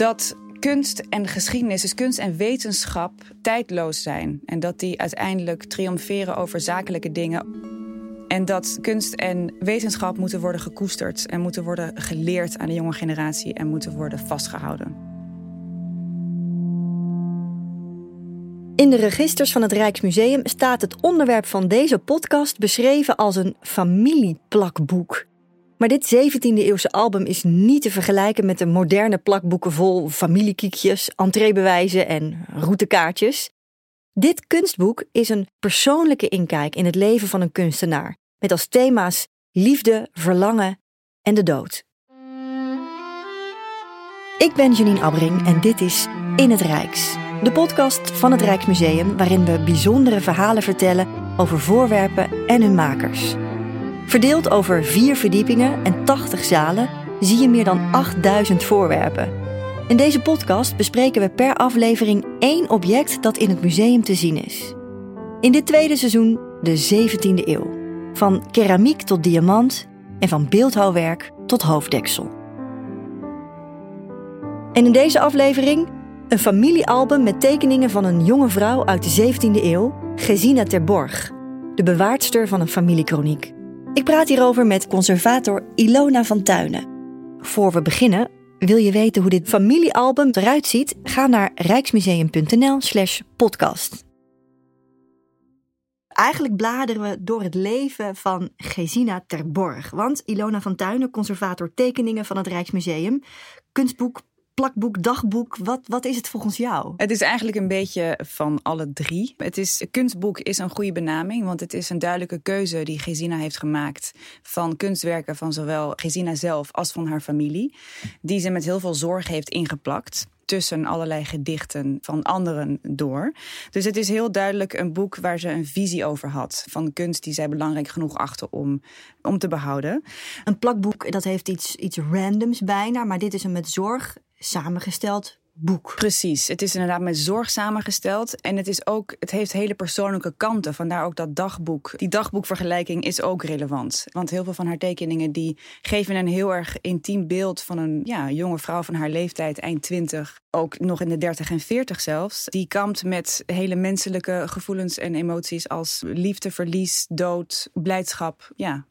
dat kunst en geschiedenis, dus kunst en wetenschap, tijdloos zijn. En dat die uiteindelijk triomferen over zakelijke dingen. En dat kunst en wetenschap moeten worden gekoesterd en moeten worden geleerd aan de jonge generatie en moeten worden vastgehouden. In de registers van het Rijksmuseum staat het onderwerp van deze podcast beschreven als een familieplakboek. Maar dit 17e-eeuwse album is niet te vergelijken met de moderne plakboeken vol familiekiekjes, entreebewijzen en routekaartjes. Dit kunstboek is een persoonlijke inkijk in het leven van een kunstenaar, met als thema's liefde, verlangen en de dood. Ik ben Janine Abbring en dit is In het Rijks. De podcast van het Rijksmuseum waarin we bijzondere verhalen vertellen over voorwerpen en hun makers. Verdeeld over vier verdiepingen en 80 zalen zie je meer dan 8000 voorwerpen. In deze podcast bespreken we per aflevering één object dat in het museum te zien is. In dit tweede seizoen de 17e eeuw. Van keramiek tot diamant en van beeldhouwwerk tot hoofddeksel. En in deze aflevering een familiealbum met tekeningen van een jonge vrouw uit de 17e eeuw, Gesina Terborg, de bewaardster van een familiekroniek. Ik praat hierover met conservator Ilona van Tuinen. Voor we beginnen, wil je weten hoe dit familiealbum eruit ziet? Ga naar rijksmuseum.nl/slash podcast. Eigenlijk bladeren we door het leven van Gesina Terborg. Want Ilona van Tuinen, conservator tekeningen van het Rijksmuseum, kunstboek plakboek, dagboek? Wat, wat is het volgens jou? Het is eigenlijk een beetje van alle drie. Het is, kunstboek is een goede benaming, want het is een duidelijke keuze die Gesina heeft gemaakt van kunstwerken van zowel Gesina zelf als van haar familie, die ze met heel veel zorg heeft ingeplakt tussen allerlei gedichten van anderen door. Dus het is heel duidelijk een boek waar ze een visie over had. Van kunst die zij belangrijk genoeg achten om, om te behouden. Een plakboek, dat heeft iets, iets randoms bijna. Maar dit is een met zorg samengesteld boek. Precies. Het is inderdaad met zorg samengesteld. En het, is ook, het heeft hele persoonlijke kanten. Vandaar ook dat dagboek. Die dagboekvergelijking is ook relevant. Want heel veel van haar tekeningen die geven een heel erg intiem beeld van een ja, jonge vrouw van haar leeftijd, eind twintig. Ook nog in de 30 en 40 zelfs. Die kampt met hele menselijke gevoelens en emoties als liefde, verlies, dood, blijdschap. Ja,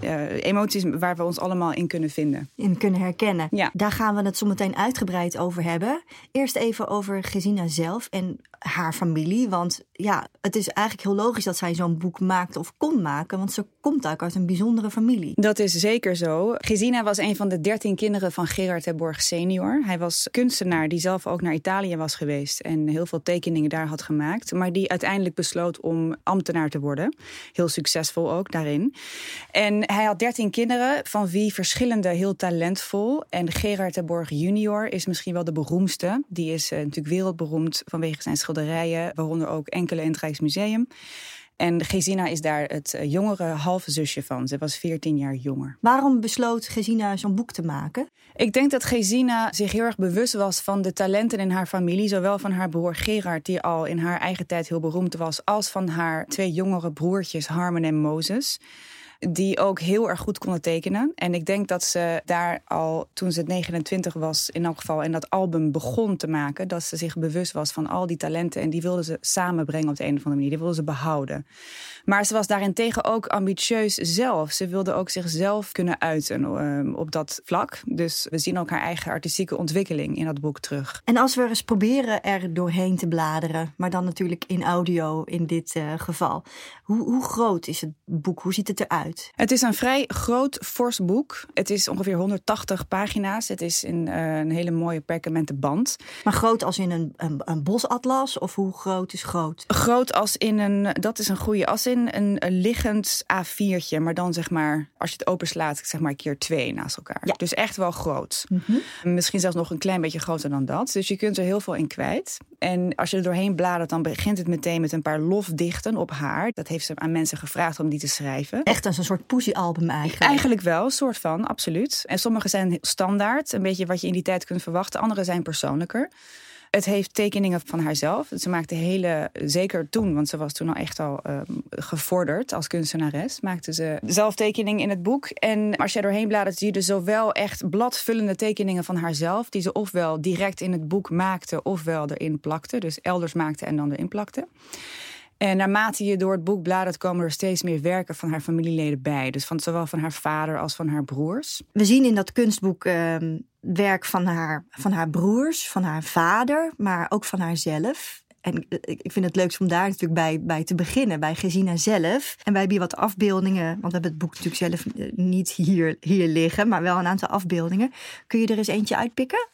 uh, emoties waar we ons allemaal in kunnen vinden. In kunnen herkennen. Ja. Daar gaan we het zo meteen uitgebreid over hebben. Eerst even over Gesina zelf en haar familie. Want ja, het is eigenlijk heel logisch dat zij zo'n boek maakt of kon maken. Want ze komt ook uit een bijzondere familie. Dat is zeker zo. Gesina was een van de dertien kinderen van Gerard Terborg senior. Hij was kunstenaar die zelf ook naar Italië was geweest. En heel veel tekeningen daar had gemaakt. Maar die uiteindelijk besloot om ambtenaar te worden. Heel succesvol ook daarin. En hij had dertien kinderen, van wie verschillende heel talentvol. En Gerard Terborg junior is misschien wel de beroemdste. Die is uh, natuurlijk wereldberoemd vanwege zijn schilderijen, waaronder ook enkele in het Rijksmuseum. En Gesina is daar het eh, jongere halve zusje van. Ze was 14 jaar jonger. Waarom besloot Gesina zo'n boek te maken? Ik denk dat Gesina zich heel erg bewust was van de talenten in haar familie. Zowel van haar broer Gerard, die al in haar eigen tijd heel beroemd was, als van haar twee jongere broertjes Harmon en Moses die ook heel erg goed konden tekenen. En ik denk dat ze daar al toen ze 29 was, in elk geval, en dat album begon te maken, dat ze zich bewust was van al die talenten en die wilde ze samenbrengen op de een of andere manier. Die wilde ze behouden. Maar ze was daarentegen ook ambitieus zelf. Ze wilde ook zichzelf kunnen uiten uh, op dat vlak. Dus we zien ook haar eigen artistieke ontwikkeling in dat boek terug. En als we eens proberen er doorheen te bladeren, maar dan natuurlijk in audio in dit uh, geval. Hoe, hoe groot is het boek? Hoe ziet het eruit? Het is een vrij groot, fors boek. Het is ongeveer 180 pagina's. Het is in uh, een hele mooie perkamenten band. Maar groot als in een, een, een, bosatlas? Of hoe groot is groot? Groot als in een, dat is een goede as in, een, een liggend A4'tje. Maar dan zeg maar, als je het openslaat, zeg maar keer twee naast elkaar. Ja. Dus echt wel groot. Mm -hmm. Misschien zelfs nog een klein beetje groter dan dat. Dus je kunt er heel veel in kwijt. En als je er doorheen bladert, dan begint het meteen met een paar lofdichten op haar. Dat heeft ze aan mensen gevraagd om die te schrijven. Echt een soort poesiealbum eigenlijk? Eigenlijk wel, soort van, absoluut. En sommige zijn standaard, een beetje wat je in die tijd kunt verwachten. Andere zijn persoonlijker. Het heeft tekeningen van haarzelf. Ze maakte hele, zeker toen, want ze was toen al echt al um, gevorderd als kunstenares, maakte ze zelf tekeningen in het boek. En als je doorheen bladert, zie je dus zowel echt bladvullende tekeningen van haarzelf, die ze ofwel direct in het boek maakte, ofwel erin plakte. Dus elders maakte en dan erin plakte. En naarmate je door het boek bladert, komen er steeds meer werken van haar familieleden bij. Dus van, zowel van haar vader als van haar broers. We zien in dat kunstboek uh, werk van haar, van haar broers, van haar vader, maar ook van haarzelf. En ik vind het leukst om daar natuurlijk bij, bij te beginnen, bij Gesina zelf. En wij hebben hier wat afbeeldingen, want we hebben het boek natuurlijk zelf eh, niet hier, hier liggen, maar wel een aantal afbeeldingen. Kun je er eens eentje uitpikken?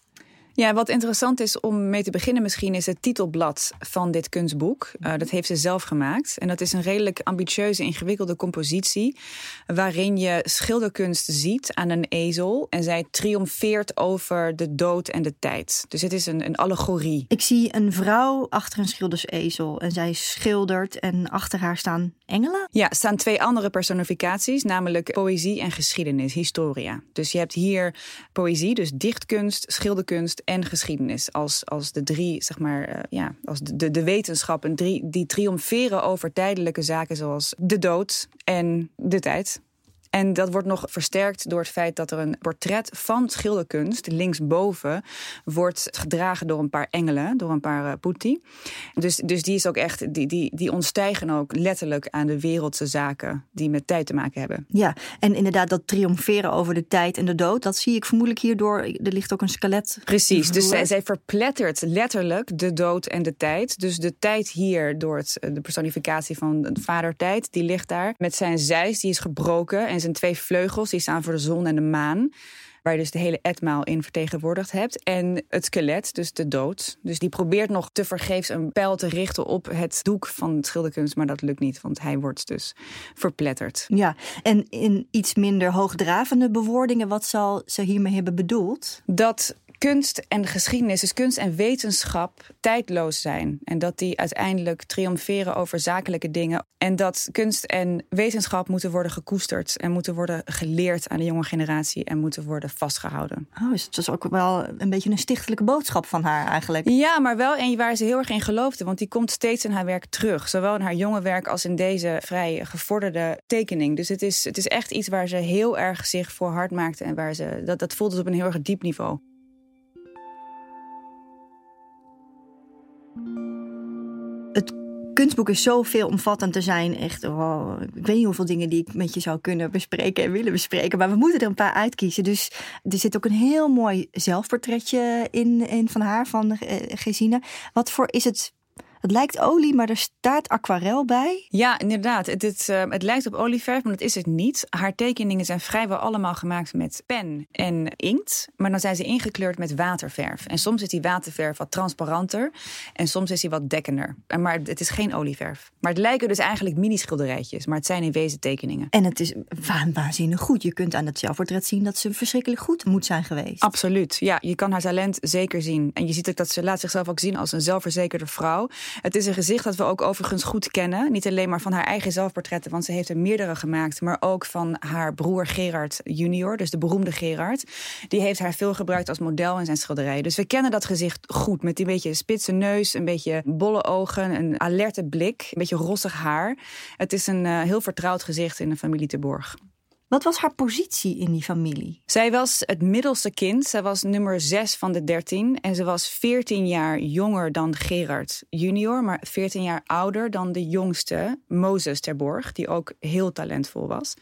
Ja, wat interessant is om mee te beginnen misschien is het titelblad van dit kunstboek. Uh, dat heeft ze zelf gemaakt. En dat is een redelijk ambitieuze, ingewikkelde compositie... waarin je schilderkunst ziet aan een ezel... en zij triomfeert over de dood en de tijd. Dus het is een, een allegorie. Ik zie een vrouw achter een schildersezel en zij schildert... en achter haar staan engelen? Ja, staan twee andere personificaties, namelijk poëzie en geschiedenis, historia. Dus je hebt hier poëzie, dus dichtkunst, schilderkunst en geschiedenis als, als de drie, zeg maar, uh, ja, als de, de, de wetenschappen drie, die triomferen over tijdelijke zaken zoals de dood en de tijd. En dat wordt nog versterkt door het feit dat er een portret van schilderkunst linksboven wordt gedragen door een paar engelen, door een paar uh, putti. Dus, dus die is ook echt, die, die, die ontstijgen ook letterlijk aan de wereldse zaken die met tijd te maken hebben. Ja, en inderdaad dat triomferen over de tijd en de dood, dat zie ik vermoedelijk hierdoor. Er ligt ook een skelet. Precies, dus zij, zij verplettert letterlijk de dood en de tijd. Dus de tijd hier door het, de personificatie van de vadertijd, die ligt daar met zijn zijs, die is gebroken en zijn twee vleugels, die staan voor de zon en de maan. Waar je dus de hele etmaal in vertegenwoordigd hebt. En het skelet, dus de dood. Dus die probeert nog te vergeefs een pijl te richten op het doek van het schilderkunst. Maar dat lukt niet, want hij wordt dus verpletterd. Ja, en in iets minder hoogdravende bewoordingen, wat zal ze hiermee hebben bedoeld? Dat kunst en geschiedenis, dus kunst en wetenschap, tijdloos zijn. En dat die uiteindelijk triomferen over zakelijke dingen. En dat kunst en wetenschap moeten worden gekoesterd en moeten worden geleerd aan de jonge generatie en moeten worden vastgehouden. Oh, dus het is ook wel een beetje een stichtelijke boodschap van haar eigenlijk. Ja, maar wel een waar ze heel erg in geloofde, want die komt steeds in haar werk terug. Zowel in haar jonge werk als in deze vrij gevorderde tekening. Dus het is, het is echt iets waar ze heel erg zich voor hard maakte en waar ze dat, dat voelde ze op een heel erg diep niveau. Het kunstboek is zo veelomvattend te zijn. Echt, ik weet niet hoeveel dingen die ik met je zou kunnen bespreken en willen bespreken. Maar we moeten er een paar uitkiezen. Dus er zit ook een heel mooi zelfportretje in, in van haar, van uh, Gesine. Wat voor is het het lijkt olie, maar er staat aquarel bij. Ja, inderdaad. Het, het, uh, het lijkt op olieverf, maar dat is het niet. Haar tekeningen zijn vrijwel allemaal gemaakt met pen en inkt. Maar dan zijn ze ingekleurd met waterverf. En soms is die waterverf wat transparanter. En soms is die wat dekkender. Maar het is geen olieverf. Maar het lijken dus eigenlijk mini-schilderijtjes. Maar het zijn in wezen tekeningen. En het is waanzinnig goed. Je kunt aan het zelfportret zien dat ze verschrikkelijk goed moet zijn geweest. Absoluut. Ja, je kan haar talent zeker zien. En je ziet ook dat ze laat zichzelf ook zien als een zelfverzekerde vrouw. Het is een gezicht dat we ook overigens goed kennen. Niet alleen maar van haar eigen zelfportretten, want ze heeft er meerdere gemaakt. Maar ook van haar broer Gerard junior, dus de beroemde Gerard. Die heeft haar veel gebruikt als model in zijn schilderijen. Dus we kennen dat gezicht goed. Met die beetje spitse neus, een beetje bolle ogen, een alerte blik, een beetje rossig haar. Het is een uh, heel vertrouwd gezicht in de familie Te Borg. Wat was haar positie in die familie? Zij was het middelste kind. Zij was nummer zes van de dertien. En ze was veertien jaar jonger dan Gerard junior, maar veertien jaar ouder dan de jongste, Mozes Terborg, die ook heel talentvol was.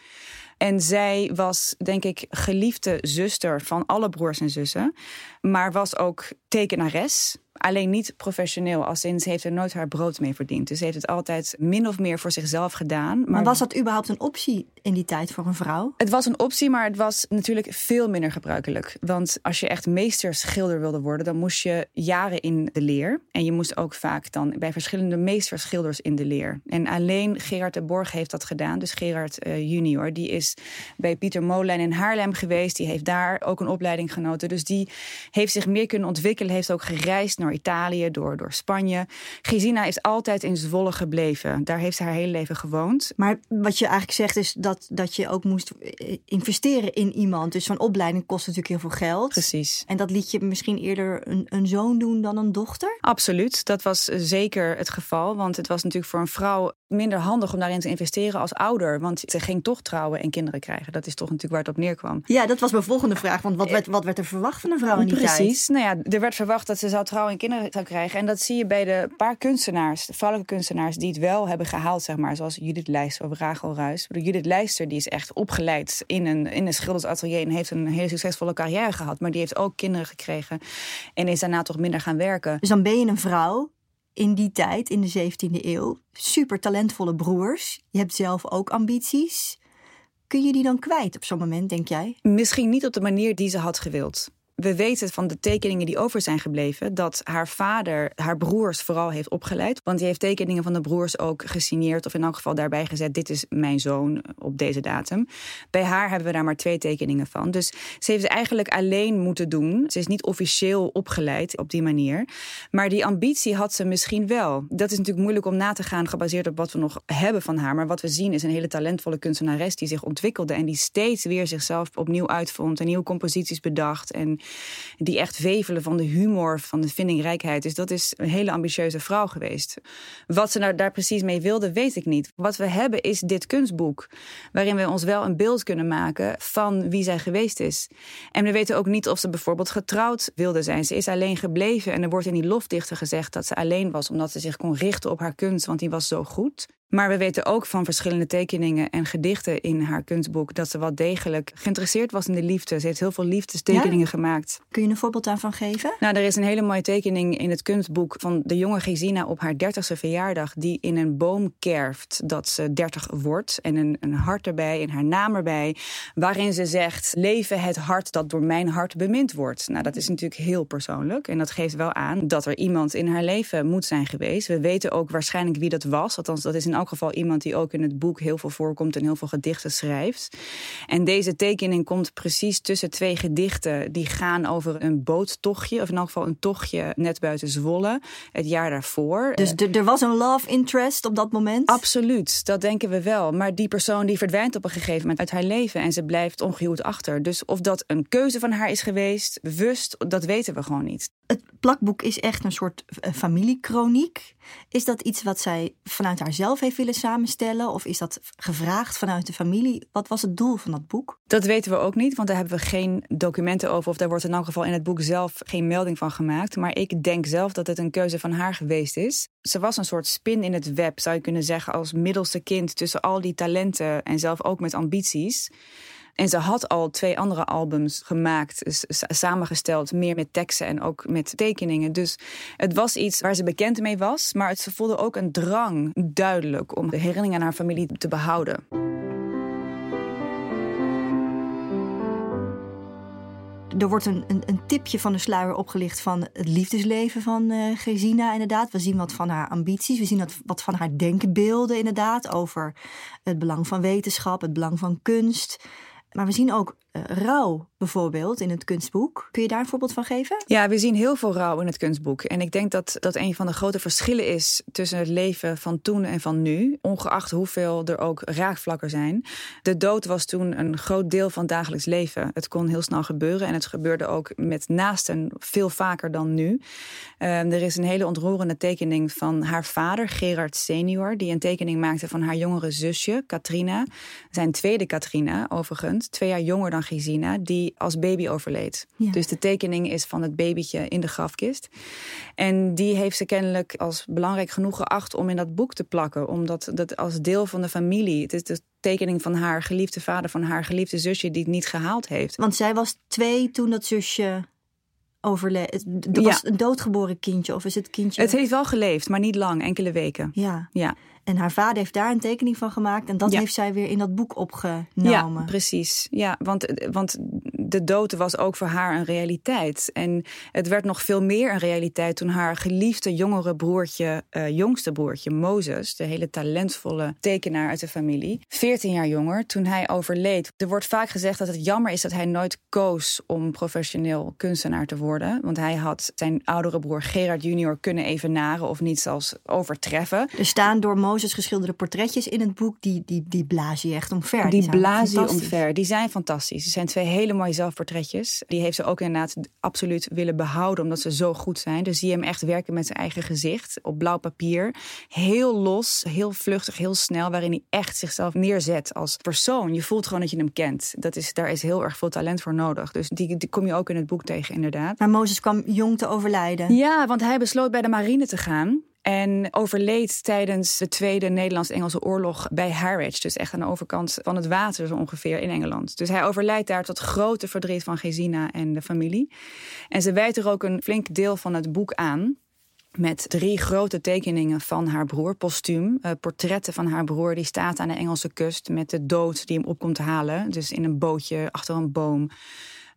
En zij was, denk ik, geliefde zuster van alle broers en zussen. Maar was ook tekenares. Alleen niet professioneel, als sinds ze heeft er nooit haar brood mee verdiend. Dus ze heeft het altijd min of meer voor zichzelf gedaan. Maar, maar was dat überhaupt een optie in die tijd voor een vrouw? Het was een optie, maar het was natuurlijk veel minder gebruikelijk. Want als je echt meesterschilder wilde worden, dan moest je jaren in de leer. En je moest ook vaak dan bij verschillende meesterschilders in de leer. En alleen Gerard de Borg heeft dat gedaan. Dus Gerard uh, junior, die is bij Pieter Molijn in Haarlem geweest. Die heeft daar ook een opleiding genoten. Dus die heeft zich meer kunnen ontwikkelen, heeft ook gereisd naar door Italië, door, door Spanje. Gesina is altijd in Zwolle gebleven. Daar heeft ze haar hele leven gewoond. Maar wat je eigenlijk zegt is dat, dat je ook moest eh, investeren in iemand. Dus zo'n opleiding kost natuurlijk heel veel geld. Precies. En dat liet je misschien eerder een, een zoon doen dan een dochter? Absoluut, dat was zeker het geval. Want het was natuurlijk voor een vrouw minder handig om daarin te investeren als ouder. Want ze ging toch trouwen en kinderen krijgen. Dat is toch natuurlijk waar het op neerkwam. Ja, dat was mijn volgende vraag. Want wat werd, wat werd er verwacht van een vrouw in die Precies. tijd? Precies. Nou ja, er werd verwacht dat ze zou trouwen en kinderen zou krijgen. En dat zie je bij de paar kunstenaars, de vrouwelijke kunstenaars, die het wel hebben gehaald, zeg maar. Zoals Judith Leijster of Rachel Ruis. Judith Leijster die is echt opgeleid in een, in een schildersatelier en heeft een hele succesvolle carrière gehad. Maar die heeft ook kinderen gekregen en is daarna toch minder gaan werken. Dus dan ben je een vrouw in die tijd, in de 17e eeuw, super talentvolle broers. Je hebt zelf ook ambities. Kun je die dan kwijt op zo'n moment, denk jij? Misschien niet op de manier die ze had gewild we weten van de tekeningen die over zijn gebleven dat haar vader haar broers vooral heeft opgeleid. Want die heeft tekeningen van de broers ook gesigneerd of in elk geval daarbij gezet: dit is mijn zoon op deze datum. Bij haar hebben we daar maar twee tekeningen van. Dus ze heeft het eigenlijk alleen moeten doen. Ze is niet officieel opgeleid op die manier. Maar die ambitie had ze misschien wel. Dat is natuurlijk moeilijk om na te gaan gebaseerd op wat we nog hebben van haar. Maar wat we zien is een hele talentvolle kunstenares die zich ontwikkelde en die steeds weer zichzelf opnieuw uitvond en nieuwe composities bedacht. En die echt wevelen van de humor, van de vindingrijkheid. Dus dat is een hele ambitieuze vrouw geweest. Wat ze nou daar precies mee wilde, weet ik niet. Wat we hebben is dit kunstboek, waarin we ons wel een beeld kunnen maken van wie zij geweest is. En we weten ook niet of ze bijvoorbeeld getrouwd wilde zijn. Ze is alleen gebleven en er wordt in die lofdichter gezegd dat ze alleen was omdat ze zich kon richten op haar kunst, want die was zo goed. Maar we weten ook van verschillende tekeningen en gedichten in haar kunstboek dat ze wel degelijk geïnteresseerd was in de liefde. Ze heeft heel veel liefdestekeningen gemaakt. Kun je een voorbeeld daarvan geven? Nou, er is een hele mooie tekening in het kunstboek van de jonge Gesina op haar dertigste verjaardag, die in een boom kerft dat ze dertig wordt en een, een hart erbij en haar naam erbij, waarin ze zegt: Leven het hart dat door mijn hart bemind wordt. Nou, dat is natuurlijk heel persoonlijk en dat geeft wel aan dat er iemand in haar leven moet zijn geweest. We weten ook waarschijnlijk wie dat was, althans, dat is in elk geval iemand die ook in het boek heel veel voorkomt en heel veel gedichten schrijft. En deze tekening komt precies tussen twee gedichten die gaan over een boottochtje, of in elk geval een tochtje net buiten Zwolle, het jaar daarvoor. Dus er was een love interest op dat moment? Absoluut, dat denken we wel. Maar die persoon die verdwijnt op een gegeven moment uit haar leven en ze blijft ongehuwd achter. Dus of dat een keuze van haar is geweest, bewust, dat weten we gewoon niet. Het plakboek is echt een soort eh, familiekroniek. Is dat iets wat zij vanuit haarzelf heeft willen samenstellen? Of is dat gevraagd vanuit de familie? Wat was het doel van dat boek? Dat weten we ook niet, want daar hebben we geen documenten over. Of daar wordt in elk geval in het boek zelf geen melding van gemaakt. Maar ik denk zelf dat het een keuze van haar geweest is. Ze was een soort spin in het web, zou je kunnen zeggen, als middelste kind tussen al die talenten en zelf ook met ambities. En ze had al twee andere albums gemaakt, samengesteld, meer met teksten en ook met tekeningen. Dus het was iets waar ze bekend mee was, maar het, ze voelde ook een drang, duidelijk, om de herinnering aan haar familie te behouden. Er wordt een, een, een, tipje van de sluier opgelicht van het liefdesleven van uh, Gesina, inderdaad. We zien wat van haar ambities, we zien wat, wat van haar denkbeelden, inderdaad, over het belang van wetenschap, het belang van kunst. Maar we zien ook rouw bijvoorbeeld in het kunstboek. Kun je daar een voorbeeld van geven? Ja, we zien heel veel rouw in het kunstboek. En ik denk dat dat een van de grote verschillen is tussen het leven van toen en van nu. Ongeacht hoeveel er ook raakvlakken zijn. De dood was toen een groot deel van dagelijks leven. Het kon heel snel gebeuren en het gebeurde ook met naasten veel vaker dan nu. Uh, er is een hele ontroerende tekening van haar vader, Gerard senior, die een tekening maakte van haar jongere zusje, Katrina. Zijn tweede Katrina, overigens, twee jaar jonger dan Gesina, die als baby overleed. Dus de tekening is van het babytje in de grafkist. En die heeft ze kennelijk als belangrijk genoeg geacht om in dat boek te plakken. Omdat dat als deel van de familie. Het is de tekening van haar geliefde vader, van haar geliefde zusje, die het niet gehaald heeft. Want zij was twee toen dat zusje overleed. Het was een doodgeboren kindje, of is het kindje? Het heeft wel geleefd, maar niet lang, enkele weken. Ja. ja. En haar vader heeft daar een tekening van gemaakt. En dat heeft zij weer in dat boek opgenomen. Ja, precies. Ja, want, want de dood was ook voor haar een realiteit. En het werd nog veel meer een realiteit toen haar geliefde jongere broertje, uh, jongste broertje, Mozes, de hele talentvolle tekenaar uit de familie, 14 jaar jonger, toen hij overleed. Er wordt vaak gezegd dat het jammer is dat hij nooit koos om professioneel kunstenaar te worden. Want hij had zijn oudere broer Gerard junior kunnen evenaren of niet zelfs overtreffen. Er staan door Mozes geschilderde portretjes in het boek, die, die, die blaas je echt omver. Die, die blaas je omver. Die zijn fantastisch. Het zijn twee hele mooie zelfportretjes. Die heeft ze ook inderdaad absoluut willen behouden, omdat ze zo goed zijn. Dus zie je hem echt werken met zijn eigen gezicht op blauw papier. Heel los, heel vluchtig, heel snel, waarin hij echt zichzelf neerzet als persoon. Je voelt gewoon dat je hem kent. Dat is, daar is heel erg veel talent voor nodig. Dus die, die kom je ook in het boek tegen, inderdaad. Maar Mozes kwam jong te overlijden. Ja, want hij besloot bij de marine te gaan. En overleed tijdens de Tweede Nederlands-Engelse oorlog bij Harwich. Dus echt aan de overkant van het water zo ongeveer in Engeland. Dus hij overlijdt daar tot grote verdriet van Gesina en de familie. En ze wijt er ook een flink deel van het boek aan. Met drie grote tekeningen van haar broer, postuum. Uh, portretten van haar broer, die staat aan de Engelse kust met de dood die hem op komt halen. Dus in een bootje achter een boom.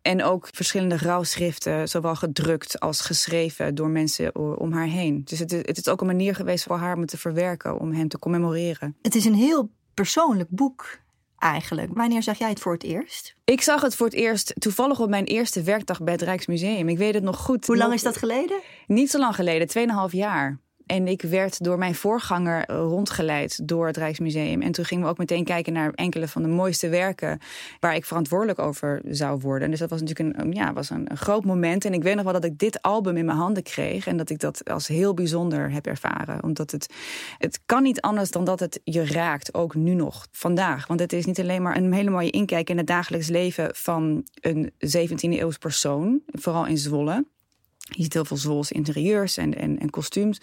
En ook verschillende rouwschriften, zowel gedrukt als geschreven door mensen om haar heen. Dus het, het is ook een manier geweest voor haar om te verwerken, om hem te commemoreren. Het is een heel persoonlijk boek eigenlijk. Wanneer zag jij het voor het eerst? Ik zag het voor het eerst toevallig op mijn eerste werkdag bij het Rijksmuseum. Ik weet het nog goed. Hoe lang is dat geleden? Niet zo lang geleden, 2,5 jaar. En ik werd door mijn voorganger rondgeleid door het Rijksmuseum. En toen gingen we ook meteen kijken naar enkele van de mooiste werken waar ik verantwoordelijk over zou worden. Dus dat was natuurlijk een, ja, was een, een groot moment. En ik weet nog wel dat ik dit album in mijn handen kreeg en dat ik dat als heel bijzonder heb ervaren. Omdat het, het kan niet anders dan dat het je raakt, ook nu nog, vandaag. Want het is niet alleen maar een hele mooie inkijk in het dagelijks leven van een 17e eeuws persoon, vooral in Zwolle. Je ziet heel veel Zwolse interieurs en, en, en, kostuums.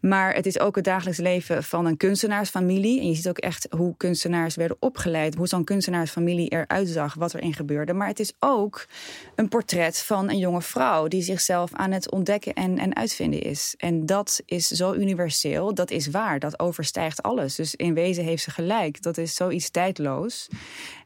Maar het is ook het dagelijks leven van een kunstenaarsfamilie. En je ziet ook echt hoe kunstenaars werden opgeleid. Hoe zo'n kunstenaarsfamilie eruit zag, wat erin gebeurde. Maar het is ook een portret van een jonge vrouw... die zichzelf aan het ontdekken en, en uitvinden is. En dat is zo universeel, dat is waar. Dat overstijgt alles. Dus in wezen heeft ze gelijk. Dat is zoiets tijdloos.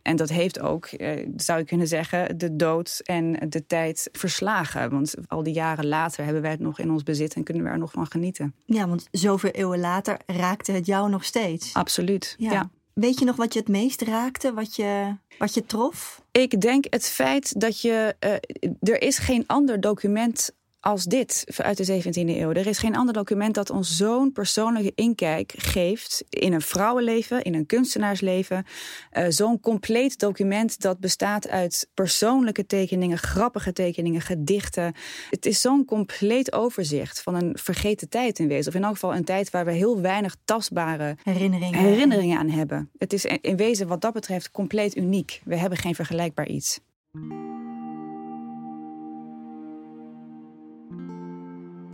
En dat heeft ook, eh, zou je kunnen zeggen, de dood en de tijd verslagen. Want al die jaren later hebben wij het nog in ons bezit en kunnen we er nog van genieten. Ja, want zoveel eeuwen later raakte het jou nog steeds. Absoluut, ja. Weet je nog wat je het meest raakte, wat je, wat je trof? Ik denk het feit dat je. Uh, er is geen ander document als dit uit de 17e eeuw. Er is geen ander document dat ons zo'n persoonlijke inkijk geeft in een vrouwenleven, in een kunstenaarsleven. Uh, zo'n compleet document dat bestaat uit persoonlijke tekeningen, grappige tekeningen, gedichten. Het is zo'n compleet overzicht van een vergeten tijd in wezen. Of in elk geval een tijd waar we heel weinig tastbare herinneringen, herinneringen aan hebben. Het is in wezen wat dat betreft compleet uniek. We hebben geen vergelijkbaar iets.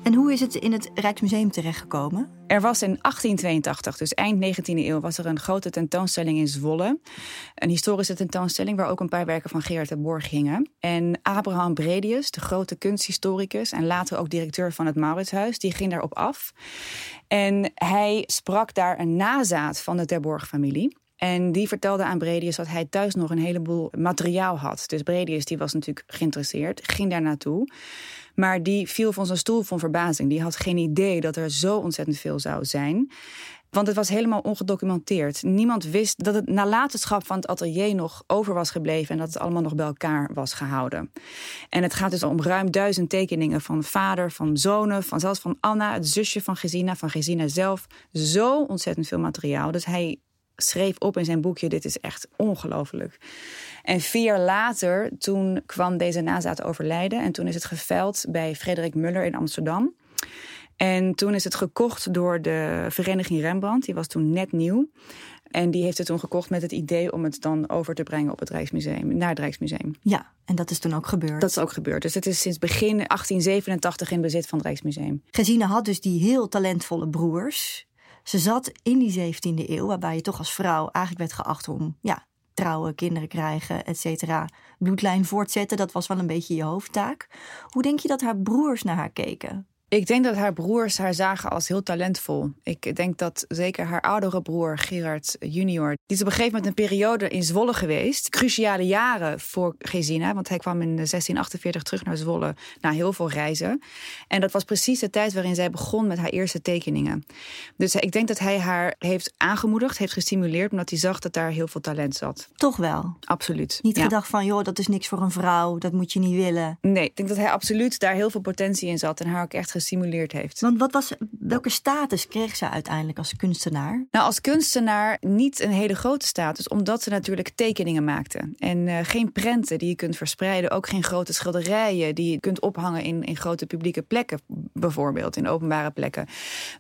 En hoe is het in het Rijksmuseum terechtgekomen? Er was in 1882, dus eind 19e eeuw, was er een grote tentoonstelling in Zwolle. Een historische tentoonstelling waar ook een paar werken van Gerard de Borg hingen. En Abraham Bredius, de grote kunsthistoricus en later ook directeur van het Mauritshuis, die ging daarop af. En hij sprak daar een nazaat van de Terborg-familie. En die vertelde aan Bredius dat hij thuis nog een heleboel materiaal had. Dus Bredius die was natuurlijk geïnteresseerd, ging daar naartoe. Maar die viel van zijn stoel van verbazing. Die had geen idee dat er zo ontzettend veel zou zijn. Want het was helemaal ongedocumenteerd. Niemand wist dat het nalatenschap van het atelier nog over was gebleven en dat het allemaal nog bij elkaar was gehouden. En het gaat dus om ruim duizend tekeningen van vader, van zonen, van zelfs van Anna, het zusje van Gesina, van Gesina zelf. Zo ontzettend veel materiaal. Dus hij schreef op in zijn boekje: Dit is echt ongelooflijk. En vier jaar later, toen kwam deze nazaat overlijden. En toen is het geveild bij Frederik Muller in Amsterdam. En toen is het gekocht door de Vereniging Rembrandt. Die was toen net nieuw. En die heeft het toen gekocht met het idee om het dan over te brengen op het Rijksmuseum, naar het Rijksmuseum. Ja, en dat is toen ook gebeurd. Dat is ook gebeurd. Dus het is sinds begin 1887 in bezit van het Rijksmuseum. Gesine had dus die heel talentvolle broers. Ze zat in die 17e eeuw, waarbij je toch als vrouw eigenlijk werd geacht om ja, trouwen, kinderen krijgen, et cetera. Bloedlijn voortzetten, dat was wel een beetje je hoofdtaak. Hoe denk je dat haar broers naar haar keken? Ik denk dat haar broers haar zagen als heel talentvol. Ik denk dat zeker haar oudere broer Gerard junior... die is op een gegeven moment een periode in Zwolle geweest. Cruciale jaren voor Gesina, want hij kwam in 1648 terug naar Zwolle... na heel veel reizen. En dat was precies de tijd waarin zij begon met haar eerste tekeningen. Dus ik denk dat hij haar heeft aangemoedigd, heeft gestimuleerd... omdat hij zag dat daar heel veel talent zat. Toch wel? Absoluut. Niet gedacht van, joh, dat is niks voor een vrouw, dat moet je niet willen. Nee, ik denk dat hij absoluut daar heel veel potentie in zat... en haar ook echt gestimuleerd heeft. Want wat was, welke status kreeg ze uiteindelijk als kunstenaar? Nou, als kunstenaar niet een hele grote status, omdat ze natuurlijk tekeningen maakte. En uh, geen prenten die je kunt verspreiden, ook geen grote schilderijen die je kunt ophangen in, in grote publieke plekken, bijvoorbeeld in openbare plekken.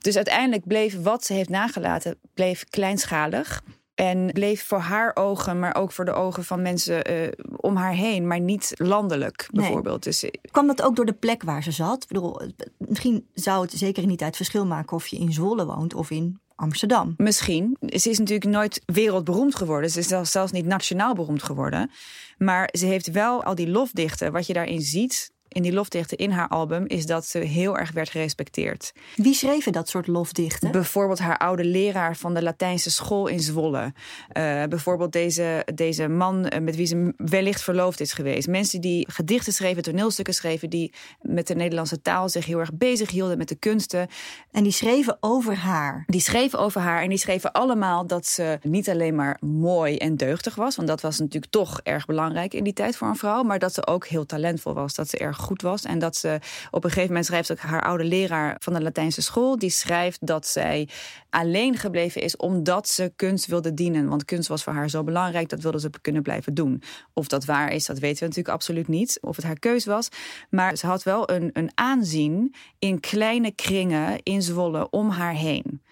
Dus uiteindelijk bleef wat ze heeft nagelaten, bleef kleinschalig. En bleef voor haar ogen, maar ook voor de ogen van mensen uh, om haar heen, maar niet landelijk bijvoorbeeld. Nee. Dus, Kwam dat ook door de plek waar ze zat? Ik bedoel, misschien zou het zeker die tijd verschil maken of je in Zwolle woont of in Amsterdam. Misschien. Ze is natuurlijk nooit wereldberoemd geworden. Ze is zelfs niet nationaal beroemd geworden. Maar ze heeft wel al die lofdichten, wat je daarin ziet, in die lofdichten in haar album is dat ze heel erg werd gerespecteerd. Wie schreven dat soort lofdichten? Bijvoorbeeld haar oude leraar van de Latijnse school in Zwolle. Uh, bijvoorbeeld deze, deze man eh, met wie ze wellicht verloofd is geweest. Mensen die gedichten schreven, toneelstukken schreven, die met de Nederlandse taal zich heel erg bezig hielden met de kunsten. En die schreven over haar. Die schreven over haar en die schreven allemaal dat ze niet alleen maar mooi en deugdig was, want dat was natuurlijk toch erg belangrijk in die tijd voor een vrouw, maar dat ze ook heel talentvol was, dat ze erg goed was. En dat ze op een gegeven moment schrijft ook haar oude leraar van de Latijnse school. Die schrijft dat zij alleen gebleven is omdat ze kunst wilde dienen. Want kunst was voor haar zo belangrijk, dat wilde ze kunnen blijven doen. Of dat waar is, dat weten we natuurlijk absoluut niet. Of het haar keus was. Maar ze had wel een, een aanzien in kleine kringen in Zwolle om haar heen.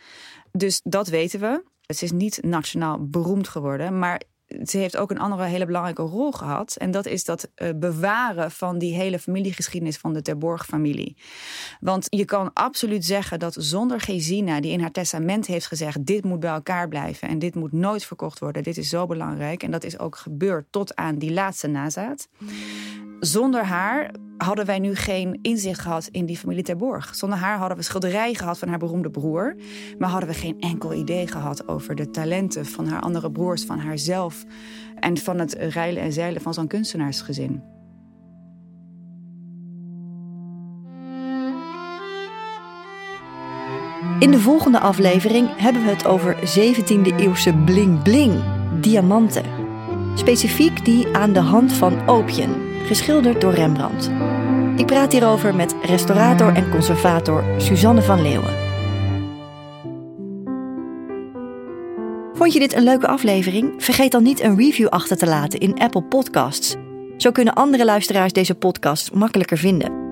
Dus dat weten we. Ze is niet nationaal beroemd geworden, maar ze heeft ook een andere hele belangrijke rol gehad. En dat is dat uh, bewaren van die hele familiegeschiedenis van de Terborg-familie. Want je kan absoluut zeggen dat zonder Gesina, die in haar testament heeft gezegd: dit moet bij elkaar blijven en dit moet nooit verkocht worden, dit is zo belangrijk. En dat is ook gebeurd tot aan die laatste nazaat. Zonder haar hadden wij nu geen inzicht gehad in die familie Terborg. Zonder haar hadden we schilderijen gehad van haar beroemde broer. Maar hadden we geen enkel idee gehad over de talenten van haar andere broers, van haarzelf. En van het reilen en zeilen van zo'n kunstenaarsgezin. In de volgende aflevering hebben we het over 17e eeuwse bling bling, diamanten. Specifiek die aan de hand van opium geschilderd door Rembrandt. Ik praat hierover met restaurator en conservator Suzanne van Leeuwen. Vond je dit een leuke aflevering? Vergeet dan niet een review achter te laten in Apple Podcasts. Zo kunnen andere luisteraars deze podcast makkelijker vinden.